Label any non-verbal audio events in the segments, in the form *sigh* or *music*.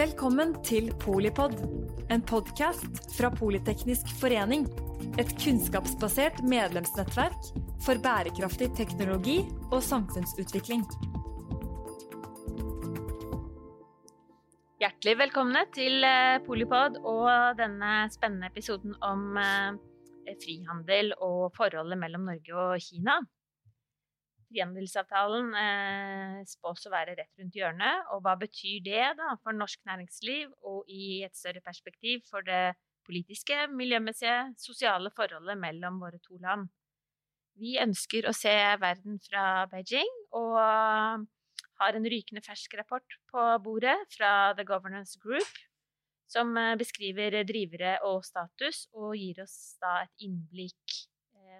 Velkommen til Polipod, en podkast fra Politeknisk forening. Et kunnskapsbasert medlemsnettverk for bærekraftig teknologi og samfunnsutvikling. Hjertelig velkomne til eh, Polipod og denne spennende episoden om eh, frihandel og forholdet mellom Norge og Kina. Frihandelsavtalen eh, spås å være rett rundt hjørnet. Og hva betyr det da for norsk næringsliv, og i et større perspektiv for det politiske, miljømessige, sosiale forholdet mellom våre to land? Vi ønsker å se verden fra Beijing, og har en rykende fersk rapport på bordet fra The Governance Group, som eh, beskriver drivere og status, og gir oss da et innblikk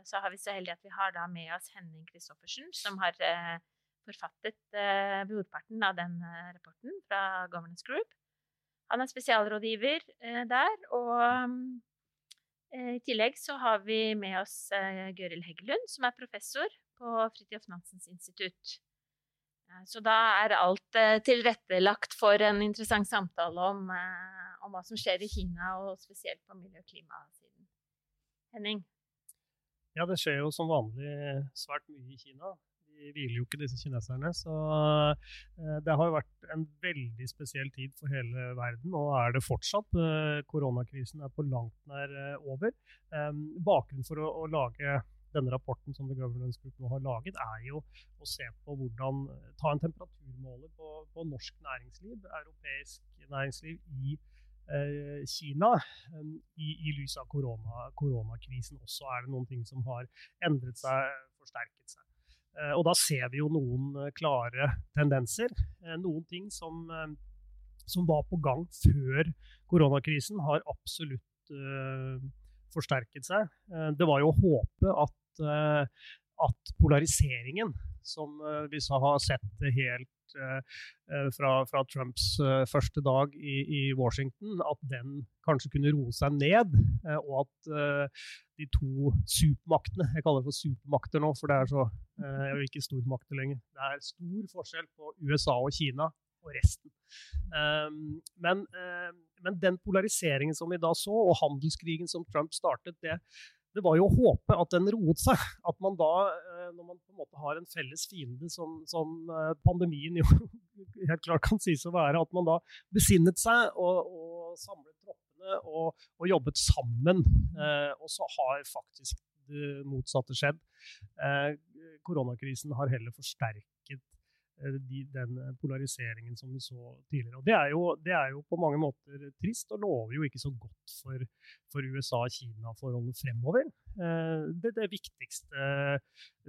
så har vi så heldig at vi har med oss Henning Christoffersen, som har eh, forfattet eh, brorparten av den rapporten fra Governance Group. Han er spesialrådgiver der, og i tillegg så har vi med oss Gøril Heggelund, som er professor på Fridtjof Nansens institutt. Så da er alt tilrettelagt for en interessant samtale om, om hva som skjer i Kina, og spesielt på miljø- og klimasiden. Henning? Ja, det skjer jo som vanlig svært mye i Kina. De hviler jo ikke, disse kineserne. Så eh, det har jo vært en veldig spesiell tid for hele verden, og er det fortsatt. Eh, koronakrisen er på langt nær eh, over. Bakgrunnen for å, lage denne rapporten som The Governance Group nå har laget, er jo å se på hvordan Ta en temperaturmåler på, på norsk næringsliv, europeisk næringsliv i Eh, Kina i, i lys av korona, koronakrisen også er det noen ting som har endret seg, forsterket seg. Eh, og da ser vi jo noen eh, klare tendenser. Noen ting som, som var på gang før koronakrisen, har absolutt uh, forsterket seg. Det var jo å håpe at, uh, at polariseringen, som vi har sett helt Eh, eh, fra, fra, Trumps eh, første dag i, i, Washington, at den kanskje kunne roe seg ned. Og at de to supermaktene Jeg kaller det for supermakter nå, for det er så Jeg jo ikke stormakter lenger. Det er stor forskjell på USA og Kina og resten. Um, men, men, den polariseringen som vi da så, og handelskrigen som Trump startet, det, det var jo å håpe at den roet seg. At man da, eh, når man på en måte har en felles fiende som, som eh, pandemien jo *laughs* helt klart kan sies å være, at man da besinnet seg og, og samlet troppene og, og jobbet sammen. Eh, og så har faktisk det motsatte skjedd. koronakrisen har heller forsterket de, den polariseringen som vi så tidligere. Og det er, jo, det er, jo, på mange måter trist, og lover jo ikke så godt for, for USA-Kina-forholdet fremover. Eh, det, det viktigste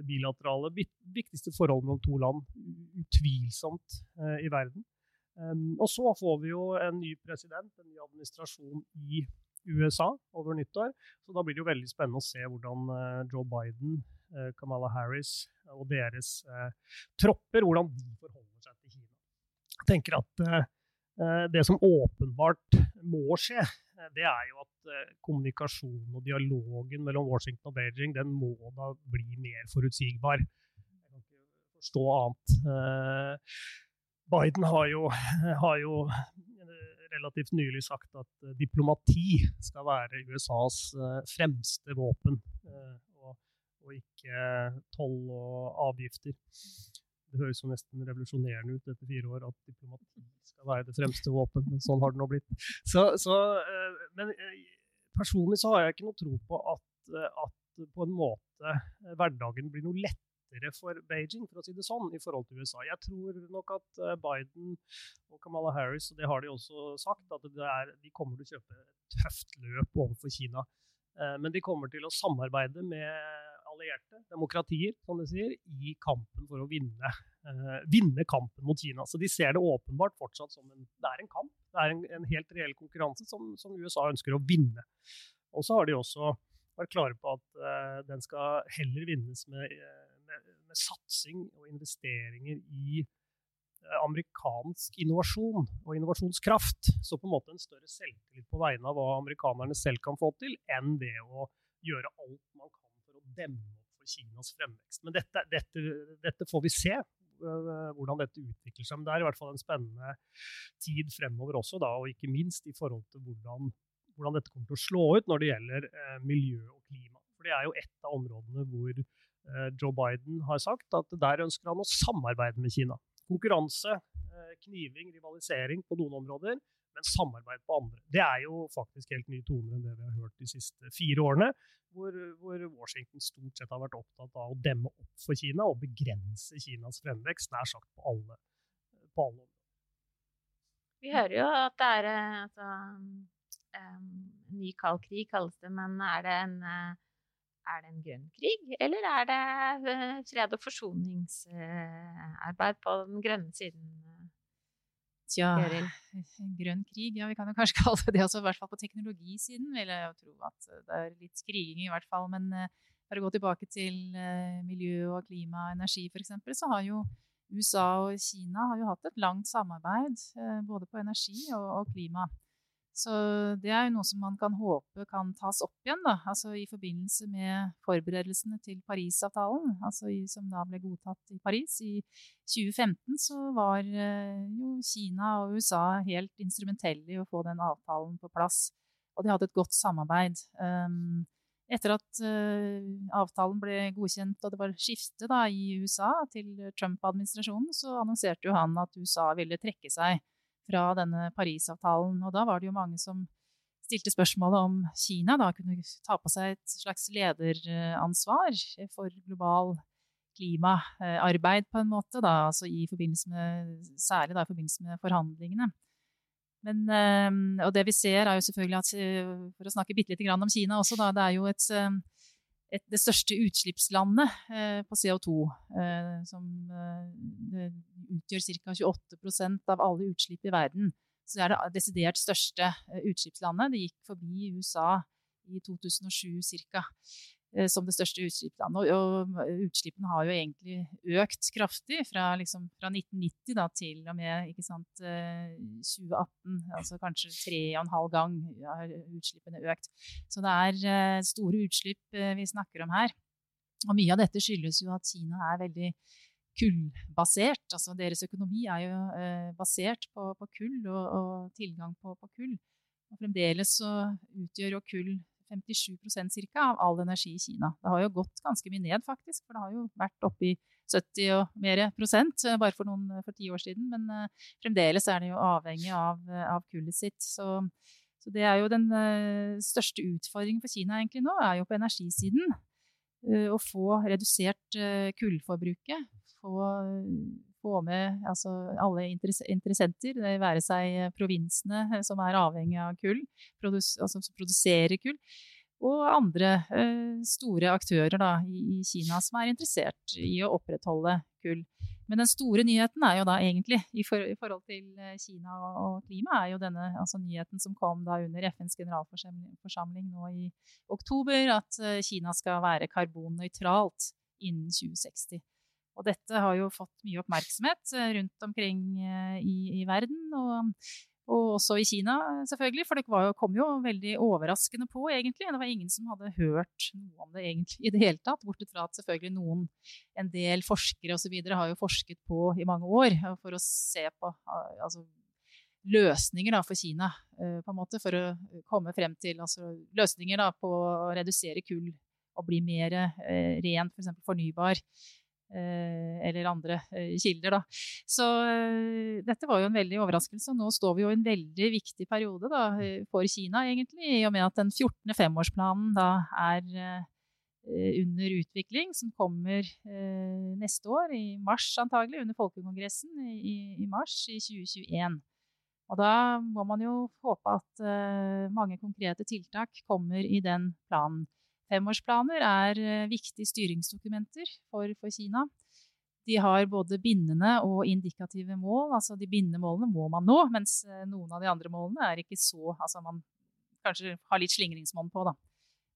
bilaterale, viktigste forholdet mellom to land, utvilsomt, eh, i verden. Og så får vi jo en ny president, en ny administrasjon i USA over nyttår. Så da blir det jo veldig spennende å se hvordan Joe Biden Eh, Kamala Harris og deres eh, tropper, hvordan de forholder seg til Kina. Jeg tenker at eh, det som åpenbart må skje, det er jo at kommunikasjonen og dialogen mellom Washington og Beijing den må da bli mer forutsigbar. Jeg kan ikke forstå annet. Biden har jo, har jo relativt nylig sagt at diplomati skal være USAs fremste våpen og ikke toll og avgifter. Det høres jo nesten revolusjonerende ut etter fire år at diplomati skal være det fremste våpen, men sånn har det nå blitt. Så, så, eh, men eh, personlig så har jeg ikke noe tro på at, eh, at på en måte hverdagen blir noe lettere for Beijing, for å si det sånn, i forhold til USA. Jeg tror nok at Biden og Kamala Harris, og det har de også sagt, at er, de kommer til å kjøpe et tøft løp overfor Kina. Men de kommer til å samarbeide med allierte demokratier som de sier, i kampen for å vinne, eh, vinne, kampen mot Kina. Så de ser det åpenbart fortsatt som en, det er en kamp. Det er en, en helt reell konkurranse som, som, USA ønsker å vinne. Og så har de også vært klare på at eh, den skal heller vinnes med, med, med satsing og investeringer i eh, amerikansk innovasjon og innovasjonskraft. Så på en måte en større selvtillit på vegne av hva amerikanerne selv kan få til, enn det å gjøre alt man kan demme opp for Kinas fremvekst. Men dette, dette, dette får vi se hvordan dette utvikler seg. Men det er i hvert fall en spennende tid fremover også, da, og ikke minst i forhold til hvordan, hvordan dette kommer til å slå ut når det gjelder eh, miljø og klima. For det er jo et av områdene hvor eh, Joe Biden har sagt at der ønsker han å samarbeide med Kina. Konkurranse, kniving, rivalisering på noen områder, men samarbeid på andre. Det er jo faktisk helt nye toner enn det vi har hørt de siste fire årene, hvor, hvor, Washington stort sett har vært opptatt av å demme opp for Kina og begrense Kinas fremvekst nær sagt på alle, på alle. Vi hører jo at det er altså, en ny kald krig, kalles det, men er det en er det en grønn krig, eller er det eh, fred- og forsoningsarbeid på den grønne siden? Tja, grønn krig, ja vi kan jo kanskje *laughs* kalle det det også, i hvert fall på teknologisiden vil jeg jo tro at det er litt kriging i hvert fall. Men for å gå tilbake til miljø og klima og energi f.eks., så har jo USA og Kina har jo hatt et langt samarbeid eh, både på energi og, og, klima. Så det er jo noe som man kan håpe kan tas opp igjen, da. Altså i forbindelse med forberedelsene til Parisavtalen, altså i, som da ble godtatt i Paris. I 2015 så var eh, jo Kina og USA helt instrumentelle i å få den avtalen på plass. Og de hadde et godt samarbeid. Um, etter at uh, avtalen ble godkjent og det var skifte da, i USA til Trump-administrasjonen, så annonserte jo han at USA ville trekke seg fra denne Parisavtalen. Og da var det jo mange som stilte spørsmålet om Kina da kunne ta på seg et slags lederansvar for global klimaarbeid, på en måte, da, altså i forbindelse med, særlig da, i forbindelse med forhandlingene. Men, ehm, og det vi ser, er jo selvfølgelig at eh, For å snakke bitte lite grann om Kina også, da, det er jo et, ehm, et, det største utslippslandet eh, på CO2. Eh, som utgjør ca. 28% av alle utslipp i verden. Så er det desidert største utslippslandet. Det gikk forbi USA i 2007 ca. Eh, som det største utslippslandet. Og, og, utslippene har jo egentlig økt kraftig fra, liksom, fra 1990 da, til og med sant, 2018. Eh, altså kanskje tre og en halv gang har utslippene økt. Så det er eh, store utslipp vi snakker om her. Og mye av dette skyldes jo at Kina er veldig kullbasert. Altså deres økonomi er jo basert på, på kull og, og tilgang på, på kull. Og fremdeles så utgjør jo kull 57% cirka, av all energi i Kina. Det har jo gått ganske mye ned, faktisk, for det har jo vært oppe i 70 og mer prosent eh, bare for, noen, for ti år siden. Men uh, fremdeles er det jo avhengig av, uh, av kullet sitt. Så, så, det er jo den største utfordringen for Kina egentlig nå, er jo på energisiden. Å få redusert kullforbruket. Få, få med altså, alle interessenter, det være seg provinsene som er avhengig av kull, altså som produserer kull, og andre eh, store aktører da, i, i, Kina som er interessert i å opprettholde kull. Men den store nyheten er jo da egentlig, i, for, i forhold til eh, Kina og, og, klima, er jo denne altså nyheten som kom da under FNs generalforsamling nå i oktober, at eh, Kina skal være karbonnøytralt innen 2060. Og dette har jo fått mye oppmerksomhet eh, rundt omkring i, i verden. og og også i Kina, selvfølgelig, for det jo, kom jo veldig overraskende på, egentlig. Det var ingen som hadde hørt noe om det egentlig i det hele tatt, bortsett fra at selvfølgelig noen, en del forskere osv. har jo forsket på i mange år for å se på altså, løsninger da, for Kina, eh, på en måte, for å komme frem til altså, løsninger da, på å redusere kull og bli mer eh, ren, f.eks. For fornybar. Eh, eller andre eh, kilder. Da. Så eh, dette var jo en veldig overraskelse. Nå står vi jo i en veldig viktig periode da, for Kina, egentlig, i og med at den 14. femårsplanen da er under utvikling, som kommer neste år, i mars antagelig, under folkekongressen i mars i 2021. Og da må man jo håpe at mange konkrete tiltak kommer i den planen. Femårsplaner er eh, viktige styringsdokumenter for, for, Kina. De har både bindende og indikative mål. altså De bindende målene må man nå, mens eh, noen av de andre målene er ikke så altså Man kanskje har litt slingringsmonn på, da.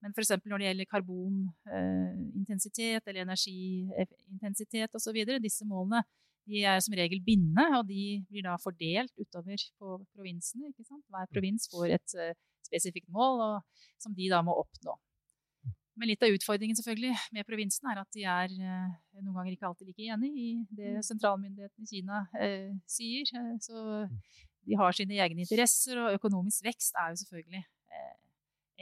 Men f.eks. når det gjelder karbonintensitet eh, eller energiintensitet osv., disse målene de er som regel bindende, og de blir da fordelt utover på provinsene. Hver provins får et spesifikt mål og, som de da må oppnå. Men litt av utfordringen selvfølgelig med provinsen er at de er noen ganger ikke alltid like enig i det sentralmyndighetene sentralmyndigheten i Kina eh, sier. Så mm. de har sine egne interesser, og økonomisk vekst er jo selvfølgelig eh,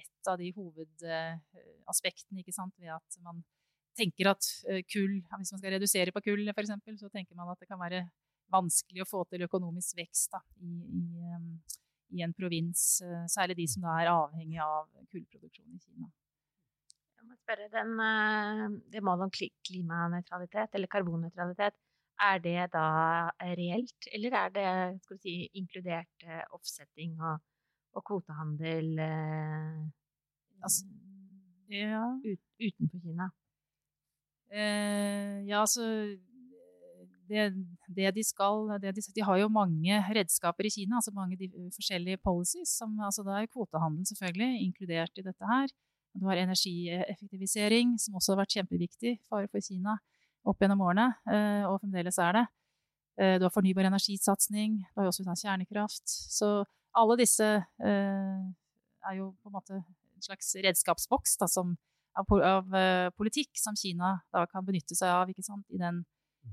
et av de hovedaspektene ikke sant, ved at man tenker at kull, hvis man skal redusere på kull f.eks., så tenker man at det kan være vanskelig å få til økonomisk vekst da, i, i, i, en provins. Særlig de som da er avhengig av kullproduksjon i Kina spørre, den, eh, det målet om klimanøytralitet, eller karbonnøytralitet, er det da reelt, eller er det si, inkludert oppsetting offsetting og, og kvotehandel eh, altså, ja. ut, utenfor Kina? Eh, ja, altså det, det, de skal det de, de, har jo mange redskaper i Kina, altså mange forskjellige policies. Som, altså det er kvotehandel selvfølgelig inkludert i dette her. Du har energieffektivisering, som også har vært kjempeviktig for, for Kina opp gjennom årene, eh, og fremdeles er det. Eh, du har fornybar energisatsing, du har også kjernekraft. Så alle disse eh, er jo på en måte en slags redskapsboks da, som, av, av politikk som Kina da kan benytte seg av ikke sant, i, den,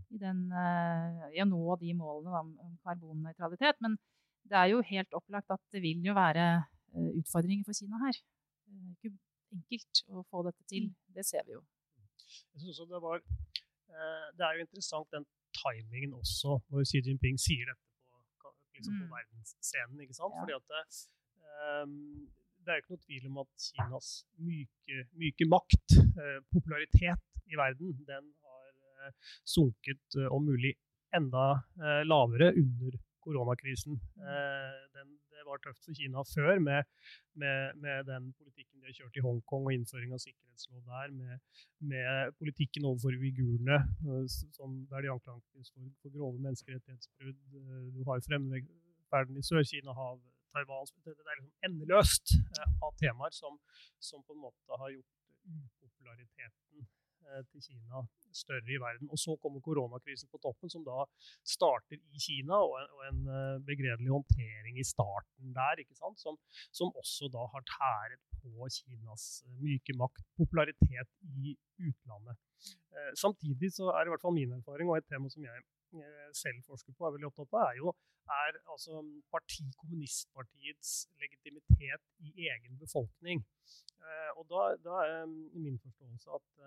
i, den, i, å nå de målene om karbonnøytralitet. Men det er jo helt opplagt at det vil jo være utfordringer for Kina her. Enkelt å få dette til. Mm. Det ser vi jo. Jeg synes også det, var, eh, det er jo interessant den timingen også, når Xi Jinping sier dette på, liksom på mm. verdensscenen. ikke sant? Ja. Fordi at det, um, det er jo ikke noe tvil om at Kinas myke, myke makt, uh, popularitet i verden, den har uh, sunket uh, om mulig enda lavere under koronakrisen. Eh, den, det var tøft for Kina før med, med, med, den politikken de har kjørt i Hongkong og innføring av sikkerhetslov der, med, med politikken overfor uigurene, eh, der de anklages for, for, grove menneskerettighetsbrudd. Eh, du har fremferden i Sør-Kina, havet, Taiwan Det, er liksom endeløst av temaer som, som på en måte har gjort upopulariteten Eh, til Kina større i verden. Og så kommer koronakrisen på toppen, som da starter i Kina, og en, og en eh, begredelig håndtering i starten der? Som, som, også da har tæret på Kinas eh, myke makt, popularitet i utlandet. Eh, samtidig så er i hvert fall min erfaring, og et tema som jeg selv forsker på, er veldig opptatt av, er jo er altså parti, kommunistpartiets legitimitet i egen befolkning. Eh, og da, da er min forståelse at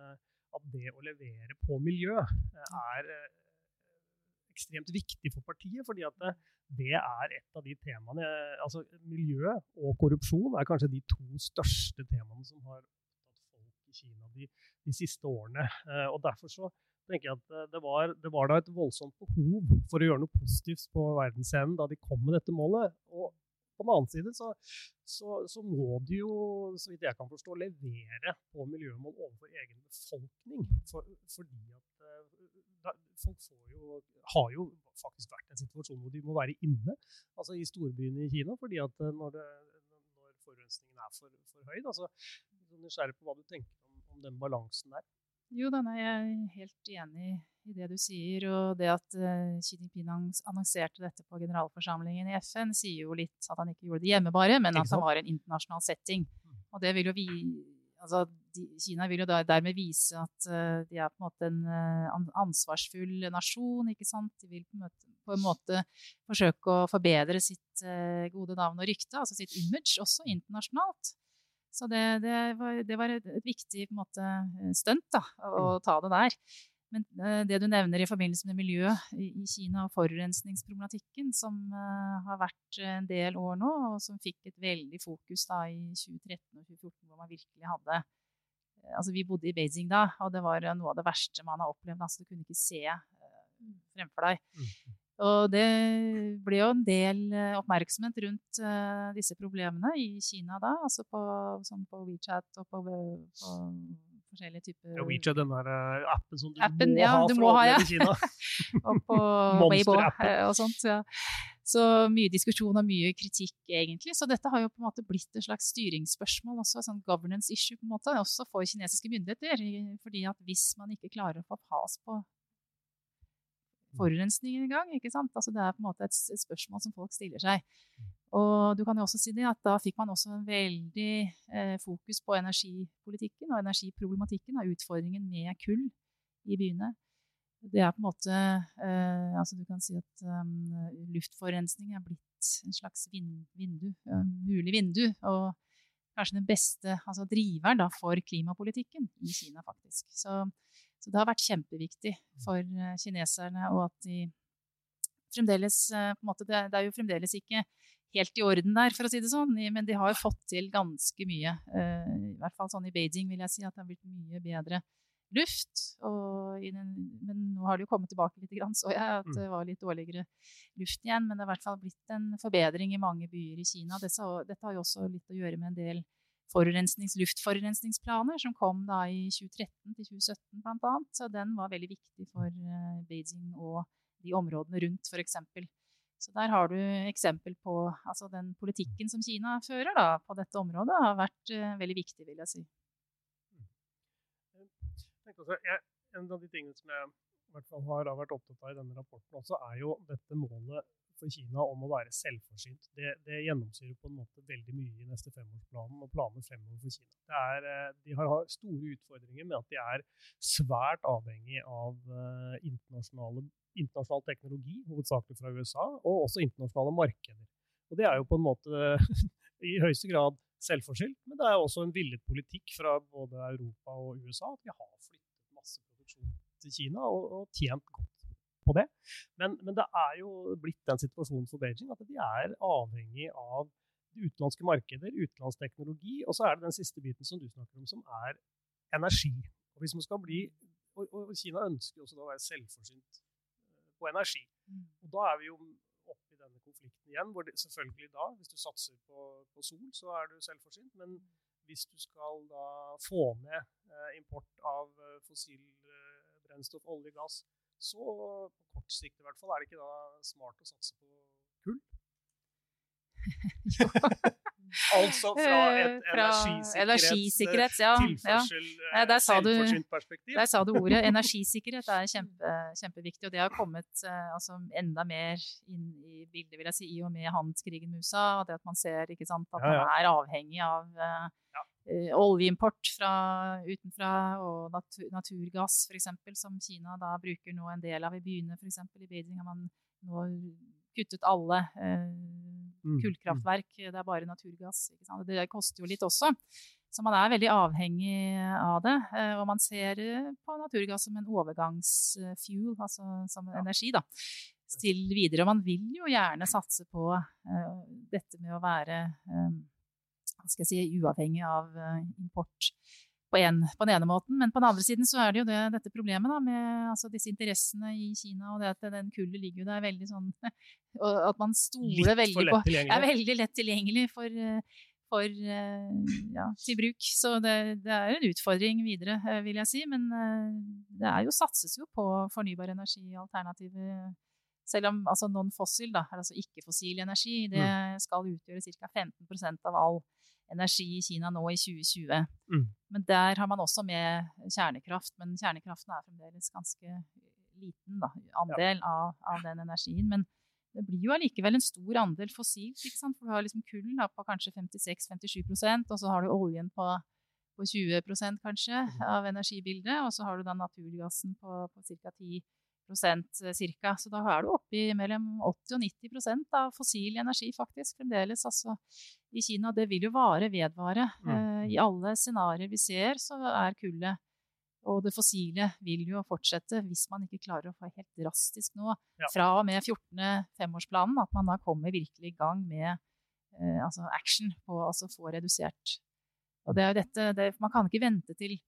at det å levere på miljø eh, er eh, ekstremt viktig for partiet. fordi at det, det er et av de temaene altså Miljø og korrupsjon er kanskje de to største temaene som har opptatt folk i Kina de, de siste årene. Eh, og Derfor så tenker jeg at det var, det var da et voldsomt behov for å gjøre noe positivt på verdensscenen da de kom med dette målet. Og på den annen side så, så, så, må de jo, så vidt jeg kan forstå, levere på miljømål overfor egen befolkning. For, fordi at eh, folk jo, har jo faktisk vært en situasjon hvor de må være inne, altså i storbyene i Kina. fordi at eh, når, det, forurensningen er for, for høy. Da, så nysgjerrig på hva du tenker om, om den balansen der. Jo, da er jeg helt enig i det du sier. Og det at uh, Xi Jinping annonserte dette på generalforsamlingen i FN, sier jo litt at han ikke gjorde det hjemme bare, men at han var en internasjonal setting. Mm. Og det vil jo vi altså, de, Kina vil jo dermed vise at uh, de er på en måte en uh, ansvarsfull nasjon. ikke sant? De vil på en måte, på en måte forsøke å forbedre sitt gode navn og rykte, altså sitt image, også internasjonalt. Så det, det, var, det var, et, viktig viktig stunt å mm. ta det der. Men eh, det du nevner i forbindelse med miljøet i Kina og forurensningsproblematikken, som eh, har vært en del år nå, og som fikk et veldig fokus da i 2013 og 2014, hvor man virkelig hadde eh, Altså, vi bodde i Beijing da, og det var noe av det verste man har opplevd. Altså, du kunne ikke se fremfor deg. Og det ble jo en del oppmerksomhet rundt uh, disse problemene i Kina da, altså på, sånn på WeChat og på, på forskjellige typer ja, WeChat, den der uh, appen som du appen, må ja, ha for å ha, ja. i Kina. *laughs* og på *laughs* Weibo eh, og sånt. Ja. Så mye diskusjon og mye kritikk, egentlig. Så dette har jo på en måte blitt et slags styringsspørsmål, også sånn governance issue, på en måte, også for kinesiske myndigheter. fordi at hvis man ikke klarer å få has på forurensningen i gang. ikke sant? Altså Det er på en måte et, et, spørsmål som folk stiller seg. Og du kan jo også si det at da fikk man også en veldig eh, fokus på energipolitikken og energiproblematikken og utfordringen med kull i byene. Det er på en måte eh, altså Du kan si at um, luftforurensning er blitt en slags vind, vindu, uh, mulig vindu. Og kanskje den beste altså driveren da, for klimapolitikken i Kina, faktisk. Så, så, det har vært kjempeviktig for uh, kineserne, og at de fremdeles på en måte, det, er jo fremdeles ikke helt i orden der, for å si det sånn, men de har jo fått til ganske mye. I hvert fall sånn i Beijing vil jeg si at det har blitt mye bedre luft. Den, men nå har det jo kommet tilbake litt, så jeg at mm. det var litt dårligere luft igjen. Men det har i hvert fall blitt en forbedring i mange byer i Kina. Dette har jo også litt å gjøre med en del forurensnings, luftforurensningsplaner som kom da i 2013 til 2017 bl.a. Så den var veldig viktig for uh, Beijing og de områdene rundt, f.eks. Så der har du eksempel på altså den politikken som Kina fører da, på dette området, har vært uh, veldig viktig, vil jeg si også, jeg, en av de tingene som jeg i hvert fall har vært opptatt av i denne rapporten også, er jo dette målet for Kina om å være selvforsynt. Det, det gjennomsyrer på en måte veldig mye i neste femårsplanen og planer fremover for Kina. Er, eh, de har store utfordringer med at de er svært avhengig av uh, internasjonal teknologi, hovedsakelig fra USA, og også internasjonale markeder. Og det er jo på en måte *laughs* i høyeste grad selvforskyldt, men det er også en villet politikk fra både Europa og USA at vi har flyttet masse produksjon til Kina og, og tjent godt på det. Men, men, det er jo blitt den situasjonen for Beijing at de er avhengig av utenlandske markeder, utenlandsk teknologi, og så er det den siste biten som du snakker om, som er energi. Og hvis man skal bli, og, og Kina ønsker jo også da å være selvforsynt eh, på energi. Mm. Og da er vi jo oppe i denne konflikten igjen, hvor det, selvfølgelig da, hvis du satser på, på sol, så er du selvforsynt. Men hvis du skal da få ned eh, import av eh, fossil eh, brennstoff, olje, gass, så på kort sikt i hvert fall er det ikke da smart å satse på kull? *laughs* altså fra et fra energisikkerhets, ja, tilførsel, ja. Der sa, du, der sa du ordet. *laughs* Energisikkerhet er kjempe, kjempeviktig, og det har kommet altså, enda mer inn i bildet, vil jeg si, i og med handelskrigen med USA. og det at man ser sant, at man er avhengig av uh, oljeimport fra utenfra og natur, naturgass f.eks., som Kina da bruker nå en del av i byene. F.eks. i Beijing har man nå kuttet alle eh, kullkraftverk. Det er bare naturgass. Det koster jo litt også. Så man er veldig avhengig av det. Uh, og man ser på naturgass som en overgangsfuel, altså som energi, da. Til videre. Og man vil jo gjerne satse på dette med å være um, skal jeg si, uavhengig av eh, import på, en, på, den ene måten. Men på den andre siden så er det jo det, dette problemet da, med altså, disse interessene i Kina, og det at den kullet ligger jo der veldig sånn *laughs* Og at man stoler veldig på Er veldig lett tilgjengelig for, eh, for eh, ja, til bruk. Så det, det, er en utfordring videre, vil jeg si. Men det er jo, satses jo på fornybar energi-alternativer selv om altså non-fossil, altså ikke-fossil energi, det mm. skal utgjøre ca. 15% av all energi i Kina nå i 2020. Mm. Men der har man også med kjernekraft. Men kjernekraften er fremdeles ganske liten da, andel ja. av, av, den energien. Men det blir jo allikevel en stor andel fossilt. ikke sant? For du har liksom kull på kanskje 56-57% og så har du oljen på, på 20 kanskje mm. av energibildet. Og så har du da naturgassen på, på ca. 10 Eh, cirka. Så da er du oppe i mellom 80 og 90% av fossil energi faktisk fremdeles altså, i Kina. Det vil jo vare, vedvare. Mm. Uh, I alle scenarioer vi ser, så er kullet og det fossile vil jo fortsette hvis man ikke klarer å få helt drastisk nå, ja. fra og med 14. femårsplanen, at man da kommer virkelig i gang med eh, altså action på å altså få redusert. Og det er jo dette, det, Man kan ikke vente til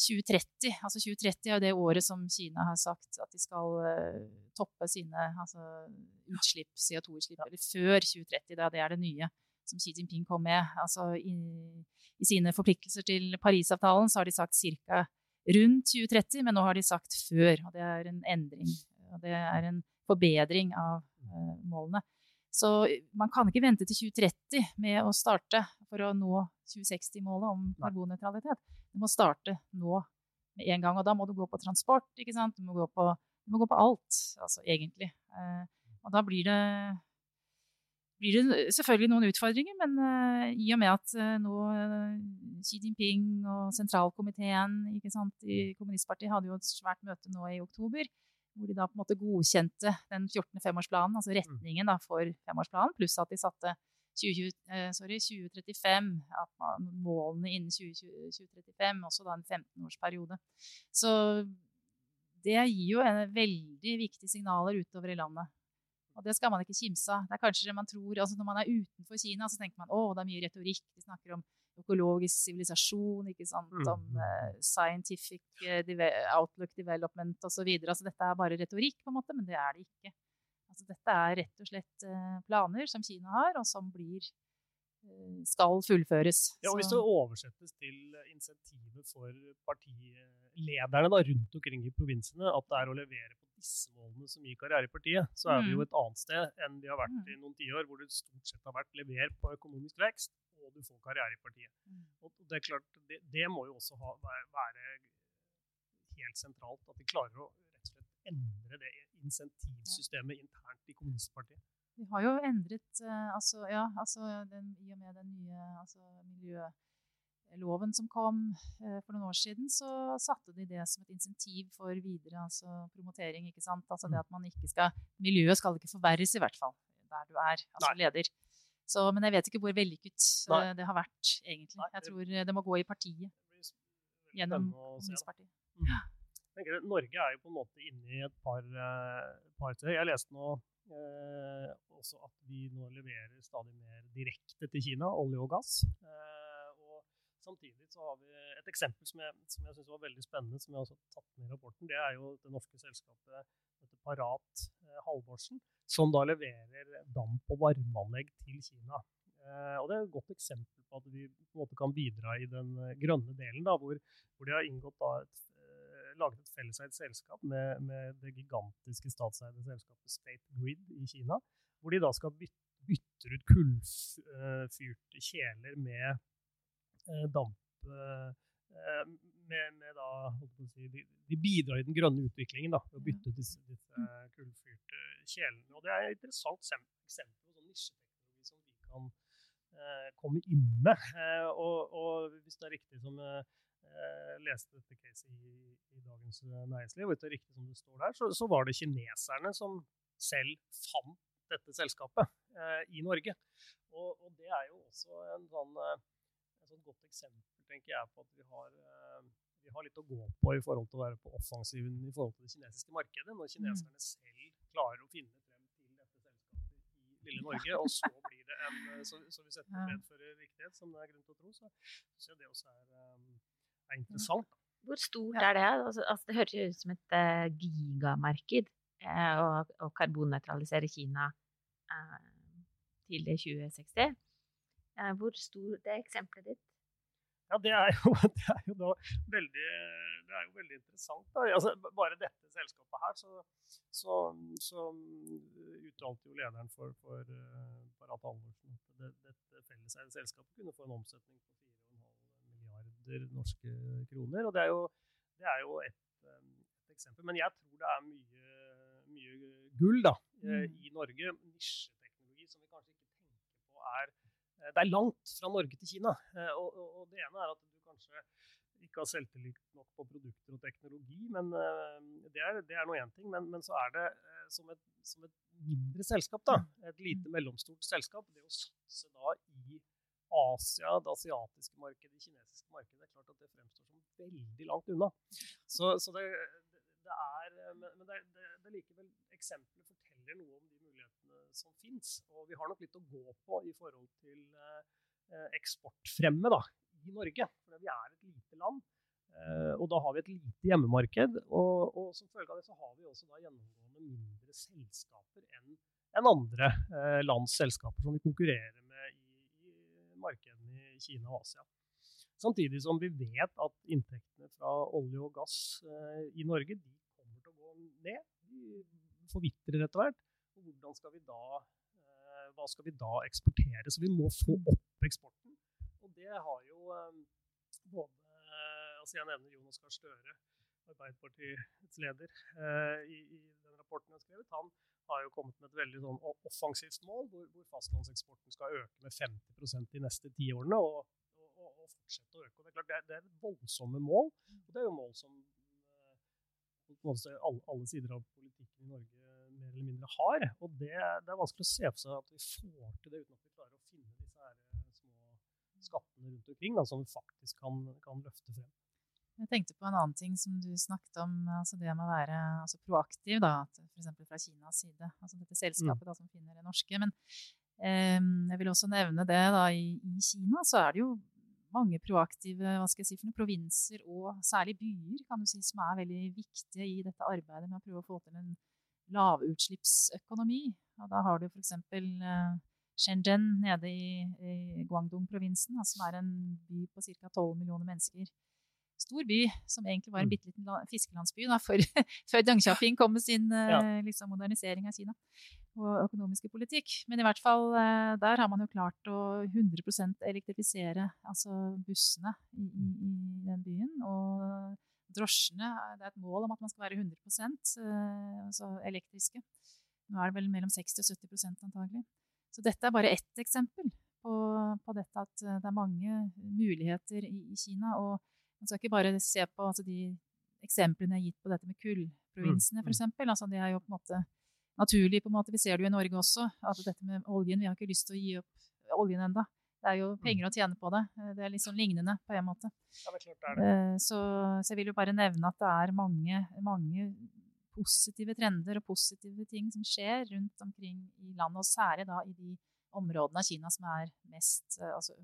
2030. Altså 2030 er jo det året som Kina har sagt at de skal uh, toppe sine altså, utslipp, CO2-utslipp, eller før 2030. Da. Det er det nye som Xi Jinping kom med. Altså, i, i, sine forpliktelser til Parisavtalen så har de sagt ca. rundt 2030, men nå har de sagt før. Og det er en endring. Og det er en forbedring av uh, målene. Så man kan ikke vente til 2030 med å starte for å nå 2060-målet om karbonnøytralitet. Du må starte nå med en gang. Og da må du gå på transport, ikke sant. Du må gå på, må gå på alt, altså egentlig. Eh, og da blir det blir det selvfølgelig noen utfordringer, men uh, i og med at uh, nå Xi Jinping og sentralkomiteen sant, i Kommunistpartiet hadde jo et svært møte nå i oktober, hvor de da på en måte godkjente den 14. femårsplanen, altså mm. retningen da, for femårsplanen, pluss at de satte 20, sorry, 2035, at man, målene innen 20, 2035, også da en 15-årsperiode. Så det gir jo en veldig viktige signaler utover i landet. Og det skal man ikke kimse av. Det er kanskje det man tror, altså Når man er utenfor Kina, så tenker man å, det er mye retorikk. De snakker om økologisk sivilisasjon, ikke sant? Mm, om uh, scientific uh, outlook development osv. Altså, dette er bare retorikk, på en måte, men det er det ikke. Altså, dette er rett og slett uh, planer som Kina har, og som blir skal fullføres. Ja, og Hvis det oversettes til insentivet for partilederne da, rundt omkring i provinsene, at det er å levere på disse målene som gir karriere i partiet, så er vi jo mm. et annet sted enn vi har vært mm. i noen tiår, hvor det stort sett har vært lever på økonomisk vekst, og du får karriere i partiet. Mm. Og det er klart, det, det må jo også ha, være helt sentralt, at de klarer å endre det insentivsystemet internt i kommunistpartiet. Vi har jo endret uh, altså, ja, altså den, I og med den nye altså, miljøloven som kom eh, for noen år siden, så satte de det som et insentiv for videre altså promotering. ikke sant? Altså det mm. at man ikke skal, Miljøet skal ikke forverres, i hvert fall, der du er altså Nei. leder. Så, men jeg vet ikke hvor vellykket Nei. Eh, det har vært, egentlig. Nei, jeg tror det må gå i partiet. Gjennom Kommunistpartiet. Mm. Ja. Norge er jo på en måte inne i et par, uh, par Jeg leste nå uh, også at vi nå leverer stadig mer direkte til Kina, olje og gass. Uh, Samtidig så har vi et eksempel som jeg, som jeg syns var veldig spennende, som jeg også har tatt med i rapporten. Det er jo det norske selskapet Parat eh, Halvorsen, som da leverer damp- og varmeanlegg til Kina. Eh, og Det er et godt eksempel på at vi på en måte kan bidra i den eh, grønne delen, da, hvor, hvor de har inngått et, eh, laget et felleseid selskap med, med, det gigantiske statseide selskapet State Grid i Kina. Hvor de da skal bytte, bytte ut kullfyrte kjeler med Eh, damp eh, eh, med, med da, si, de, de, bidrar i den grønne utviklingen da, ved å bytte ut disse, disse kullfyrte kjelene. Og Det er et interessant eksempel på sånn nisjeteknologi som vi kan eh, komme inn med. Eh, og, og, hvis det er riktig som jeg eh, leste dette caset i, i, Dagens Næringsliv, og det er riktig som det står der, så, så var det kineserne som selv fant dette selskapet i Norge. Og, og, det er jo også en sånn et godt eksempel tenker jeg, på at vi har, eh, vi har, litt å gå på i forhold til å være på offensiven i forhold til det kinesiske markedet. Når kineserne mm. selv klarer å finne frem til dette selskapet i lille Norge, og så blir det en Så, Så, vi setter dette medfører riktighet, som det er grunn til å tro, så syns jeg det også er, eh, er interessant. Hvor stort er det? Altså, altså, det høres jo ut som et uh, gigamarked uh, å, karbonnøytralisere Kina uh, til 2060. Uh, hvor stort er eksempelet ditt? Ja, det er jo, *laughs* det er jo, veldig, det er jo veldig, interessant. Da. Altså, bare dette selskapet her, så, så, så uttalte jo lederen for, for Parat Halvorsen at det, dette felleseide selskapet kunne få en omsetning på 4,5 milliarder norske kroner. Og det er jo, det er jo et, um, et, eksempel. Men jeg tror det er mye, mye gull da, mm. i Norge. Nisjeteknologi som vi kanskje ikke tenker på er Eh, det er langt fra Norge til Kina. Og, og, og, det ene er at du kanskje ikke har selvtillit nok på produkter og teknologi, men eh, det er, det er noe én ting. Men, men, så er det som et, som et, mindre selskap, da, et lite mm. mellomstort selskap, det å satse da Asia, det asiatiske markedet, det kinesiske markedet, det er klart at det fremstår som veldig langt unna. Så, så det, det, er Men det, er likevel Eksempelet forteller noe om de mulighetene som fins. Og vi har nok litt å gå på i forhold til eh, eksportfremme da, i Norge. For vi er et lite land. Uh, og da har vi et lite hjemmemarked. Og, og som følge av det så har vi også da gjennomgående mindre selskaper enn en andre uh, lands selskaper som vi konkurrerer med markedene i Kina og Asia. Samtidig som vi vet at inntektene fra olje og gass eh, i Norge de kommer til å gå ned. De forvitrer etter hvert hvordan skal da eh, hva skal vi da eksportere? Så vi må få opp eksporten. Og det har jo eh, både altså Jeg nevner Jonas Gahr Støre. Arbeiderpartiets leder, i, i, den rapporten han har skrevet, han har jo kommet med et veldig sånn offensivt mål, hvor, hvor fastlandseksporten skal øke med 50 de neste ti årene. Og, og, og, fortsette å øke. Og det er klart, det er, det er voldsomme mål. og Det er jo mål som alle, alle, sider av politikken i Norge mer eller mindre har. Og det, det, er vanskelig å se for seg at vi får til det uten at vi klarer å finne disse her eh, små skattene rundt omkring da, som vi faktisk kan, kan, løfte frem. Jeg tenkte på en annen ting som du snakket om, altså det med å være altså proaktiv, da, f.eks. fra Kinas side. altså Dette selskapet mm. da, som finner det norske. Men eh, jeg vil også nevne det da, i, i Kina så er det jo mange proaktive hva skal jeg si, for noen provinser og særlig byer kan du si, som er veldig viktige i dette arbeidet med å prøve å få til en lavutslippsøkonomi. Og da har du f.eks. Eh, Shenzhen nede i, i Guangdong-provinsen, som er en by på ca. 12 millioner mennesker. Stor by, som egentlig var en mm. bitte liten fiskelandsby da, *laughs* før, før Deng Xiaoping kom med sin ja. liksom, modernisering av Kina og økonomiske politikk. Men i hvert fall eh, der har man jo klart å 100 elektrifisere altså bussene i, i, den byen. Og drosjene Det er et mål om at man skal være 100 eh, altså elektriske. Nå er det vel mellom 60 og 70% antagelig. Så dette er bare ett eksempel på, på, dette at eh, det er mange muligheter i, i Kina. Og man skal ikke bare se på altså de eksemplene jeg har gitt på dette med kullprovinsene, f.eks. Mm, mm. Altså, det er jo på en måte naturlig. på en måte. Vi ser det jo i Norge også. at dette med oljen, Vi har ikke lyst til å gi opp oljen enda. Det er jo mm. penger å tjene på det. Det er litt sånn lignende på en måte. Ja, det er klart det er det. Eh, så, så, jeg vil jo bare nevne at det er mange, mange positive trender og positive ting som skjer rundt omkring i landet, og særlig da i de områdene av Kina som er mest eh, altså,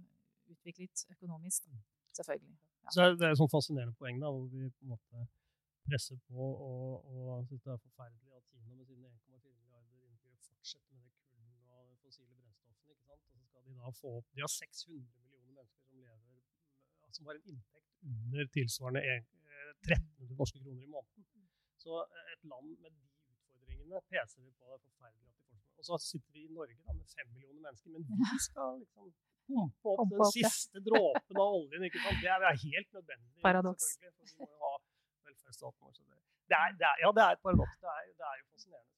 utviklet økonomisk. Selvfølgelig. Så det er et sånn fascinerende poeng da, hvor vi på en måte presser på og, og syns det er forferdelig at Kina med sine 1,4 milliarder innbyggere fortsetter med det kullen og de fossile brennstoffene. ikke sant? Og så skal de da få opp De har 600 millioner mennesker som lever som har en inntekt under tilsvarende 1300 eh, norske kroner i måneden. Så eh, et land med de utfordringene peser vi på. Det er forferdelig at de. Og så sitter vi i Norge da, med fem millioner mennesker, men vi *laughs* skal liksom pumpe opp den siste dråpen av oljen. ikke sant? Det er helt nødvendig. Paradoks. Vi må jo ha velferdsstaten vår. Det, det, er, det er, ja, det er et paradoks. Det, det, er jo fascinerende.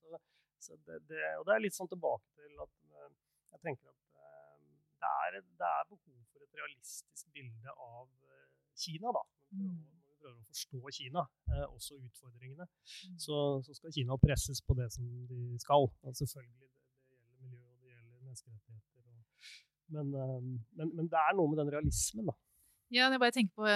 Så, så og det er litt sånn tilbake til at eh, jeg tenker at eh, det er, det er behov for et realistisk bilde av eh, Kina. da. Når vi prøver å forstå Kina, også utfordringene, mm. så, så, skal Kina presses på det som de skal. Og selvfølgelig, det, det gjelder miljø og det gjelder menneskerettigheter. Men, men, men, det er noe med den realismen, da. Ja, jeg bare tenker på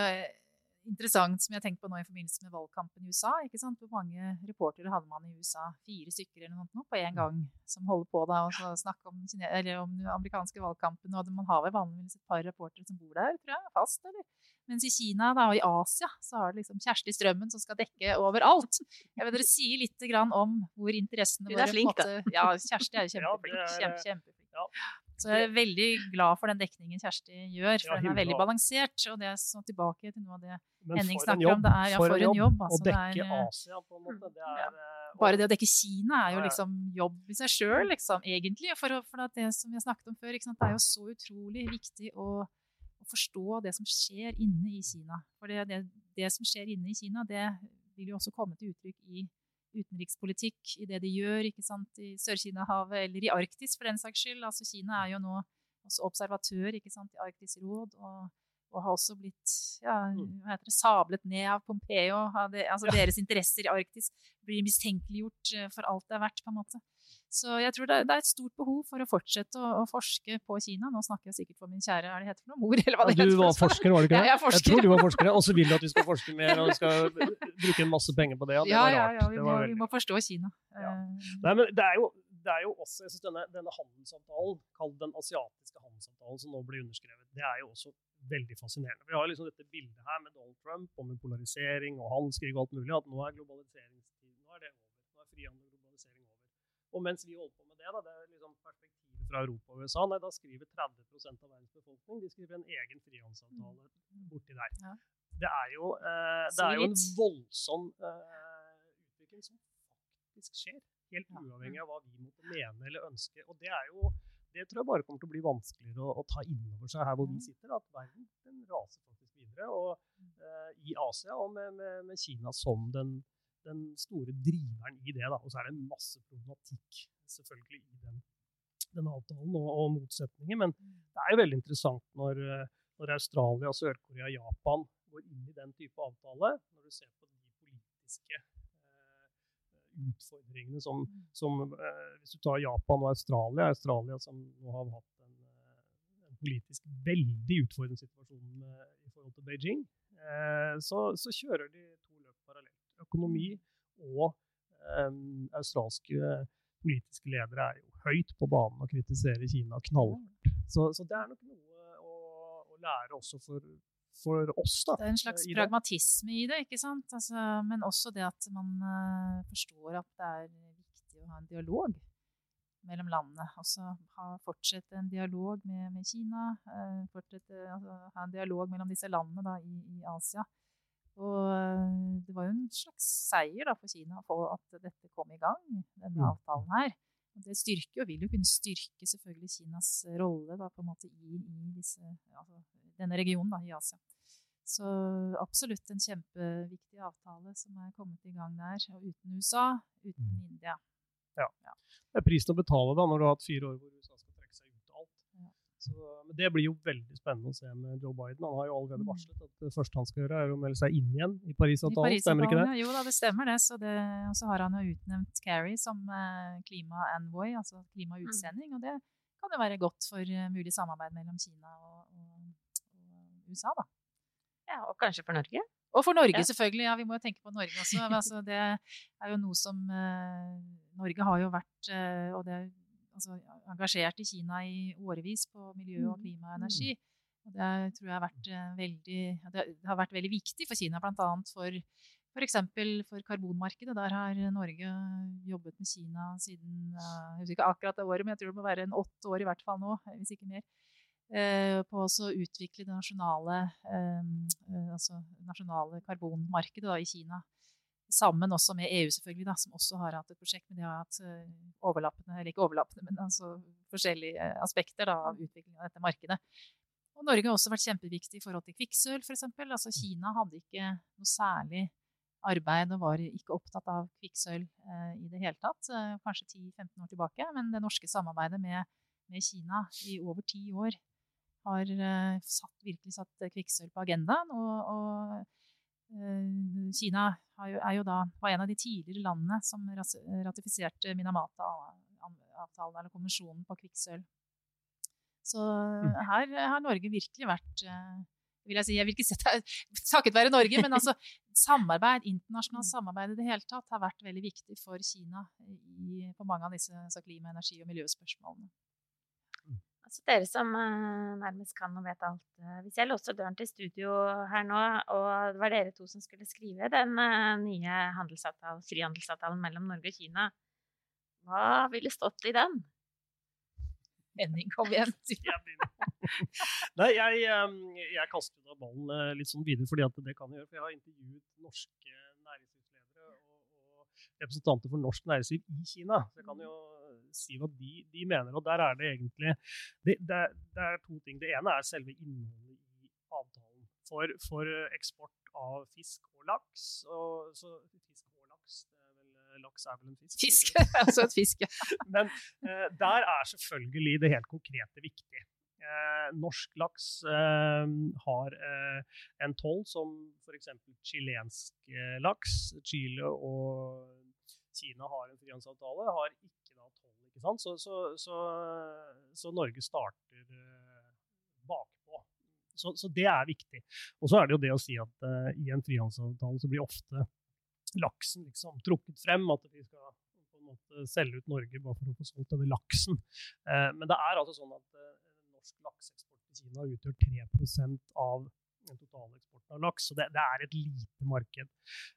interessant som jeg tenker på nå i forbindelse med valgkampen i USA. ikke sant? Hvor mange reportere hadde man i USA? Fire stykker eller noe sånt på én gang som holder på da og snakker om, om den amerikanske valgkampen. Og man har vel vanligvis et par reportere som bor der, tror jeg, fast, eller? Mens i Kina da, og i Asia så har det liksom Kjersti Strømmen som skal dekke overalt. Jeg vet Dere sier litt om hvor interessene våre Hun er flink, da. Ja, Kjersti er jo *laughs* kjempeflink. Kjempe, kjempeflink. Ja. Så jeg er veldig glad for den dekningen Kjersti gjør, for ja, den er veldig balansert. Og det er så tilbake til noe av det Henning snakker om. Det er ja, for, for en jobb. Altså, å dekke er, Asia, på en måte. Det er, ja. Eh, Bare det å dekke Kina er jo liksom jobb i seg sjøl, liksom, egentlig. For, for det som vi har snakket om før, det er jo så utrolig viktig å, å, forstå det som skjer inne i Kina. For det, det, det som skjer inne i Kina, det vil jo også komme til uttrykk i utenrikspolitikk i det de gjør ikke sant, i Sør-Kina-havet eller i Arktis for den saks skyld. Altså Kina er jo nå også observatør ikke sant, i Arktisk råd. og og har også blitt ja, mm. hva heter det, sablet ned av Pompeo. Altså. Deres interesser i Arktis blir mistenkeliggjort eh, for alt det er verdt. på en måte. Så jeg tror det er, et stort behov for å fortsette å, forske på Kina. Nå snakker jeg sikkert for min kjære er det heter for noe, mor, eller hva det ja, heter. Du var forsker, var du ikke det? Ja, jeg, jeg tror du var forsker, og så vil du at vi skal forske mer og vi skal bruke en masse penger på det. det ja, ja, ja, vi må, vi må forstå Kina. Ja. Eh, Nei, men det er jo det er jo også, jeg synes denne, denne handelsavtalen, kalt den asiatiske handelsavtalen som nå blir underskrevet, det er jo også veldig fascinerende. Vi har liksom dette bildet her med Donald Trump og med polarisering og handelskrig og alt mulig, at nå er globaliseringstiden nå er det over. Nå er frihandel. Og mens vi holder på med det, da, det er liksom perspektivet fra Europa og USA, nei, da skriver 30% av verdens befolkning de skriver en egen frihandelsavtale mm. borti der. Ja. Det, er jo, eh, det er jo en voldsom eh, utvikling som faktisk skjer. Helt uavhengig av hva vi måtte mene eller ønske. Og det er jo det tror jeg bare kommer til å bli vanskeligere å, å ta inn over seg her hvor vi sitter. At verden den raser faktisk videre. Og, uh, I Asia, og med, med, med Kina som den, den, store driveren i det. Da. Og så er det en masse problematikk selvfølgelig i den, den avtalen og, og, motsetninger. Men det er jo veldig interessant når, når Australia, Sør-Korea, og Japan går inn i den type avtale. Når du ser på de politiske utfordringene som, som eh, Hvis du tar Japan og Australia Australia som nå har hatt en, eh, politisk veldig utfordrende situasjon med, i forhold til Beijing, eh, så, så, kjører de to. Økonomi og um, australske politiske ledere er jo høyt på banen og kritiserer Kina knallhardt. Så, så det er nok noe å, å lære også for for oss. Da, det er en slags pragmatisme i det, ikke sant? Altså, men også det at man uh, forstår at det er viktig å ha en dialog mellom landene. Altså ha, fortsette en dialog med, med Kina. Uh, fortsette, altså, ha en dialog mellom disse landene da, i, i, Asia. Og uh, det var jo en slags seier da, for Kina for at dette kom i gang, denne mm. avtalen her. Og det styrker og vil jo kunne styrke selvfølgelig Kinas rolle da, på en måte i, i disse, altså, denne regionen da, i Asia. Så absolutt en kjempeviktig avtale som er kommet i gang der. Og uten USA, uten mm. India. Ja. ja. Det er prisen å betale da, når du har hatt fire år hvor USA skal trekke seg ut av alt. Ja. Så, men det blir jo veldig spennende å se med Joe Biden. Han har jo allerede mm. varslet at det første han skal gjøre, er å melde seg inn igjen i Parisavtalen. Paris stemmer ikke det? Ja, jo da, det stemmer det. Så det, og så har han jo utnevnt Kerry som eh, klima-envoy, altså klimautsending. Mm. Og det kan jo være godt for uh, mulig samarbeid mellom Kina og, og, og USA, da. Ja, og kanskje for Norge? Og for Norge, ja. selvfølgelig. Ja, vi må jo tenke på Norge også. *laughs* Altså, det er jo noe som eh, Norge har jo vært eh, og det altså, engasjert i Kina i årevis på miljø og mm. klima og energi. Og det tror jeg har vært uh, veldig Det har vært veldig viktig for Kina, bl.a. for F.eks. For, for karbonmarkedet. Der har Norge jobbet med Kina siden jeg husker ikke akkurat det året, men jeg tror det må være en åtte år i hvert fall nå, hvis ikke mer. Eh, på å utvikle det nasjonale, eh, eh, altså nasjonale karbonmarkedet da, i Kina. Sammen også med EU, selvfølgelig, da, som også har hatt et prosjekt. Men de har hatt overlappende, eller ikke overlappende, men altså forskjellige aspekter da, av utviklingen av dette markedet. Og Norge har også vært kjempeviktig i forhold til kvikksølv, f.eks. Altså, Kina hadde ikke noe særlig arbeid og var ikke opptatt av kvikksølv eh, i det hele tatt. Eh, kanskje 10-15 år tilbake. Men det norske samarbeidet med, med Kina i over ti år har eh, satt, virkelig satt kvikksølv på agendaen. Og, og Kina jo, er jo da, var en av de tidligere landene som ratifiserte Minamata-avtalen, eller konvensjonen på kvikksølv. Så mm. her har Norge virkelig vært uh, vil jeg si, jeg vil ikke si det takket være Norge, men altså samarbeid, internasjonalt samarbeid i det hele tatt har vært veldig viktig for Kina i, på mange av disse altså klima-, energi- og miljøspørsmålene. Altså dere som uh, nærmest kan og vet alt. Uh, hvis jeg låste døren til studio her nå, og det var dere to som skulle skrive den uh, nye frihandelsavtalen mellom Norge og Kina, hva ville stått i den? Henning, kom igjen. *laughs* *laughs* Nei, jeg, um, jeg kaster da ballen litt sånn videre, fordi det kan jeg gjøre. For jeg har intervjuet norske næringslivsledere og, og representanter for norsk næringsliv i Kina. Så jeg kan jo si hva de, de mener. Og der er det egentlig det, det, er, det, er, to ting. Det ene er selve innholdet i avtalen. For, for eksport av fisk og laks. Og, så, fisk og laks, er vel, eh, laks er vel en fisk? Fisk, *laughs* altså et fisk, ja. *laughs* Men eh, der er selvfølgelig det helt konkrete viktig. Eh, norsk laks eh, har eh, en toll som f.eks. chilensk eh, laks. Chile og Kina har en frihandelsavtale, har ikke så, så, så, så, Norge starter uh, bakpå. Så, det er viktig. Og så er det jo det å si at uh, i en frihandelsavtale så blir ofte laksen liksom trukket frem. At vi skal på en måte selge ut Norge bare for å få solgt denne laksen. Uh, men det er altså sånn at norsk lakseeksport til Kina utgjør 3% av den totale eksporten av laks. Så det, det er et lite marked.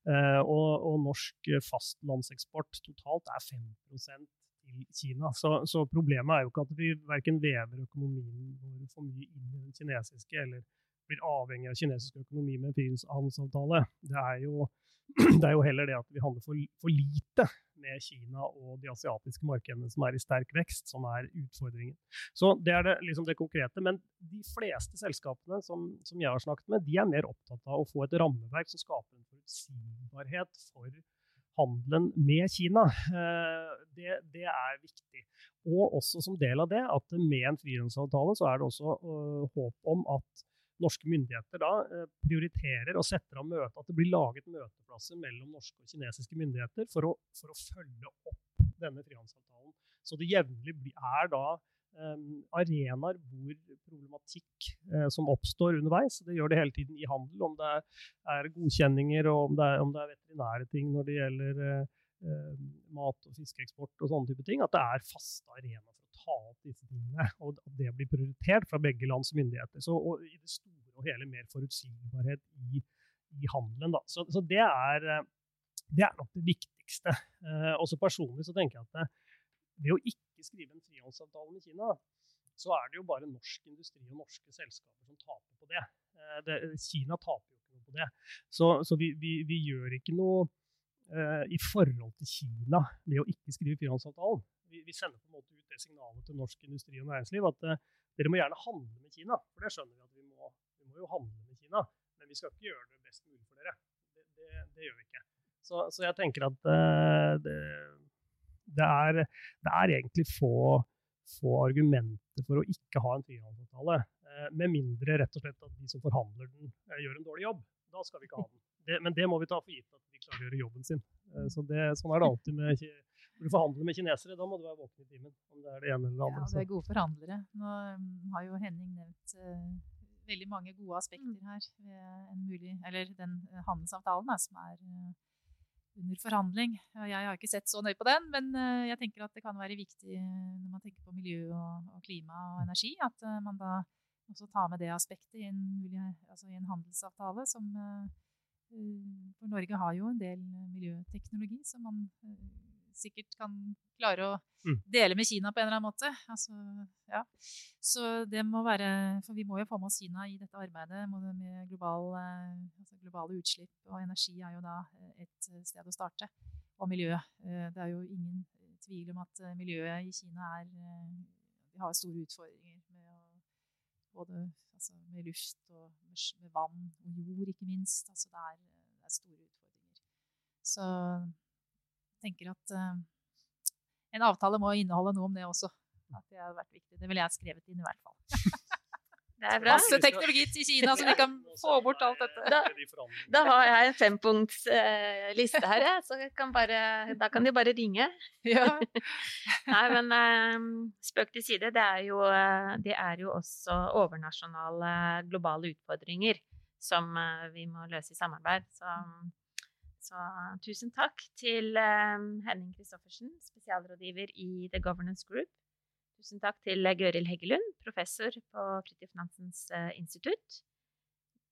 Uh, og, og, norsk fastlandseksport totalt er 5 til Kina. Så, så, problemet er jo ikke at vi verken vever økonomien vår for mye inn i den kinesiske, eller blir avhengig av kinesisk økonomi med en frihandelsavtale. Det, er jo, *clears throat* det er jo heller det at vi handler for, for lite med Kina og de asiatiske markedene som er i sterk vekst, som er utfordringen. Så Det er det, liksom det konkrete. Men de fleste selskapene som, som, jeg har snakket med, de er mer opptatt av å få et rammeverk som skaper en forutsigbarhet for handelen med Kina. Eh, det, det, er viktig. Og også som del av det at med en frihandelsavtale så er det også uh, håp om at norske myndigheter da eh, prioriterer og setter av møte, at det blir laget møteplasser mellom norske og kinesiske myndigheter for å, for å følge opp denne frihandelsavtalen. Så det jevnlig er da arenaer hvor problematikk uh, som oppstår underveis. Det gjør det hele tiden i handel, om det er, godkjenninger og om det er, om det er, veterinære ting når det gjelder uh, mat- og fiskeeksport og sånne type ting. At det er faste arenaer ta opp disse tingene, og at det blir prioritert fra begge lands myndigheter. Så i det store og hele mer forutsigbarhet i, i handelen. Så, så det, er, eh, det, er, nok det viktigste. Eh, også personlig så tenker jeg at det, eh, ved å ikke skrive en frihandelsavtale med Kina, så er det jo bare norsk industri og norske selskaper som taper på det. Eh, det Kina taper jo ikke noe på det. Så, så vi, vi, vi, gjør ikke noe eh, i forhold til Kina ved å ikke skrive frihandelsavtalen vi, vi, sender på en måte ut det signalet til norsk industri og næringsliv at eh, dere må gjerne handle med Kina. For det skjønner vi at vi må. Vi må jo handle med Kina. Men vi skal ikke gjøre det best mulig for dere. Det, det, det gjør vi ikke. Så, så jeg tenker at eh, det, det, er, det, er, egentlig få, få, argumenter for å ikke ha en frihandelsavtale. Uh, med mindre rett og slett at de som forhandler den, gjør en dårlig jobb. Da skal vi ikke ha den. men det må vi ta for gitt at de klarer å gjøre jobben sin. Så sånn er det alltid med når du forhandler med kinesere, da må du være våken i timen. om det er det ene eller det andre. Ja, det er gode forhandlere. Nå um, har jo Henning nevnt uh, veldig mange gode aspekter mm. her ved en mulig, eller den handelsavtalen da, som er uh, under forhandling. Jeg har ikke sett så nøye på den, men uh, jeg tenker at det kan være viktig når man tenker på miljø og, klima og energi, at uh, man da også tar med det aspektet i en, altså i en handelsavtale som For Norge har jo en del miljøteknologi som man sikkert kan klare å mm. dele med Kina på en eller annen måte. Altså, ja. Så det må være For vi må jo få med oss Kina i dette arbeidet med global, eh, altså globale utslipp. Og energi er jo da eh, et sted å starte. Og miljø. Eh, det er jo ingen tvil om at miljøet i Kina er Vi har store utfordringer med å både altså med luft og med vann og jord, ikke minst. Altså det, er, det er store utfordringer. Så tenker at uh, en avtale må inneholde noe om det også. At det hadde vært viktig. Det ville jeg skrevet inn i hvert fall. *laughs* Det er bra. Masse teknologi til Kina, så vi kan få bort alt dette. Da, da har jeg en fempunktsliste uh, her. Så kan bare, da kan de bare ringe. *laughs* Ja. *laughs* Nei, men uh, spøk til side. Det er, jo, uh, det er jo også overnasjonale globale utfordringer som vi må løse i samarbeid. Så så tusen takk til um, Henning Christoffersen, spesialrådgiver i The Governance Group. Tusen takk til Gøril Heggelund, professor på Fridtjof Nansens institutt.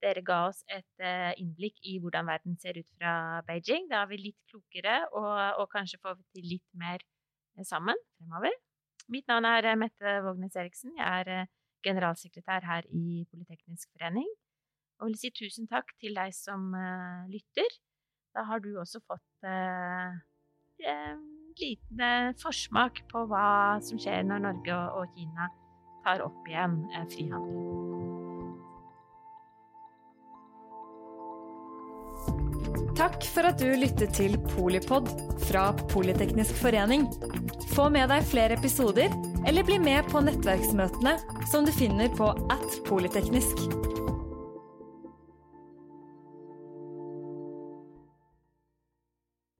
Dere ga oss et innblikk i hvordan verden ser ut fra Beijing. Da er vi litt klokere, og, og kanskje får vi til litt mer sammen fremover. Mitt navn er Mette Vågnes Eriksen. Jeg er generalsekretær her i Politeknisk forening. Og vil si tusen takk til deg som lytter. Da har du også fått eh, en liten eh, forsmak på hva som skjer når Norge og Kina tar opp igjen eh, frihandel. Takk for at du lyttet til Polipod fra Politeknisk forening. Få med deg flere episoder, eller bli med på nettverksmøtene som du finner på at polyteknisk.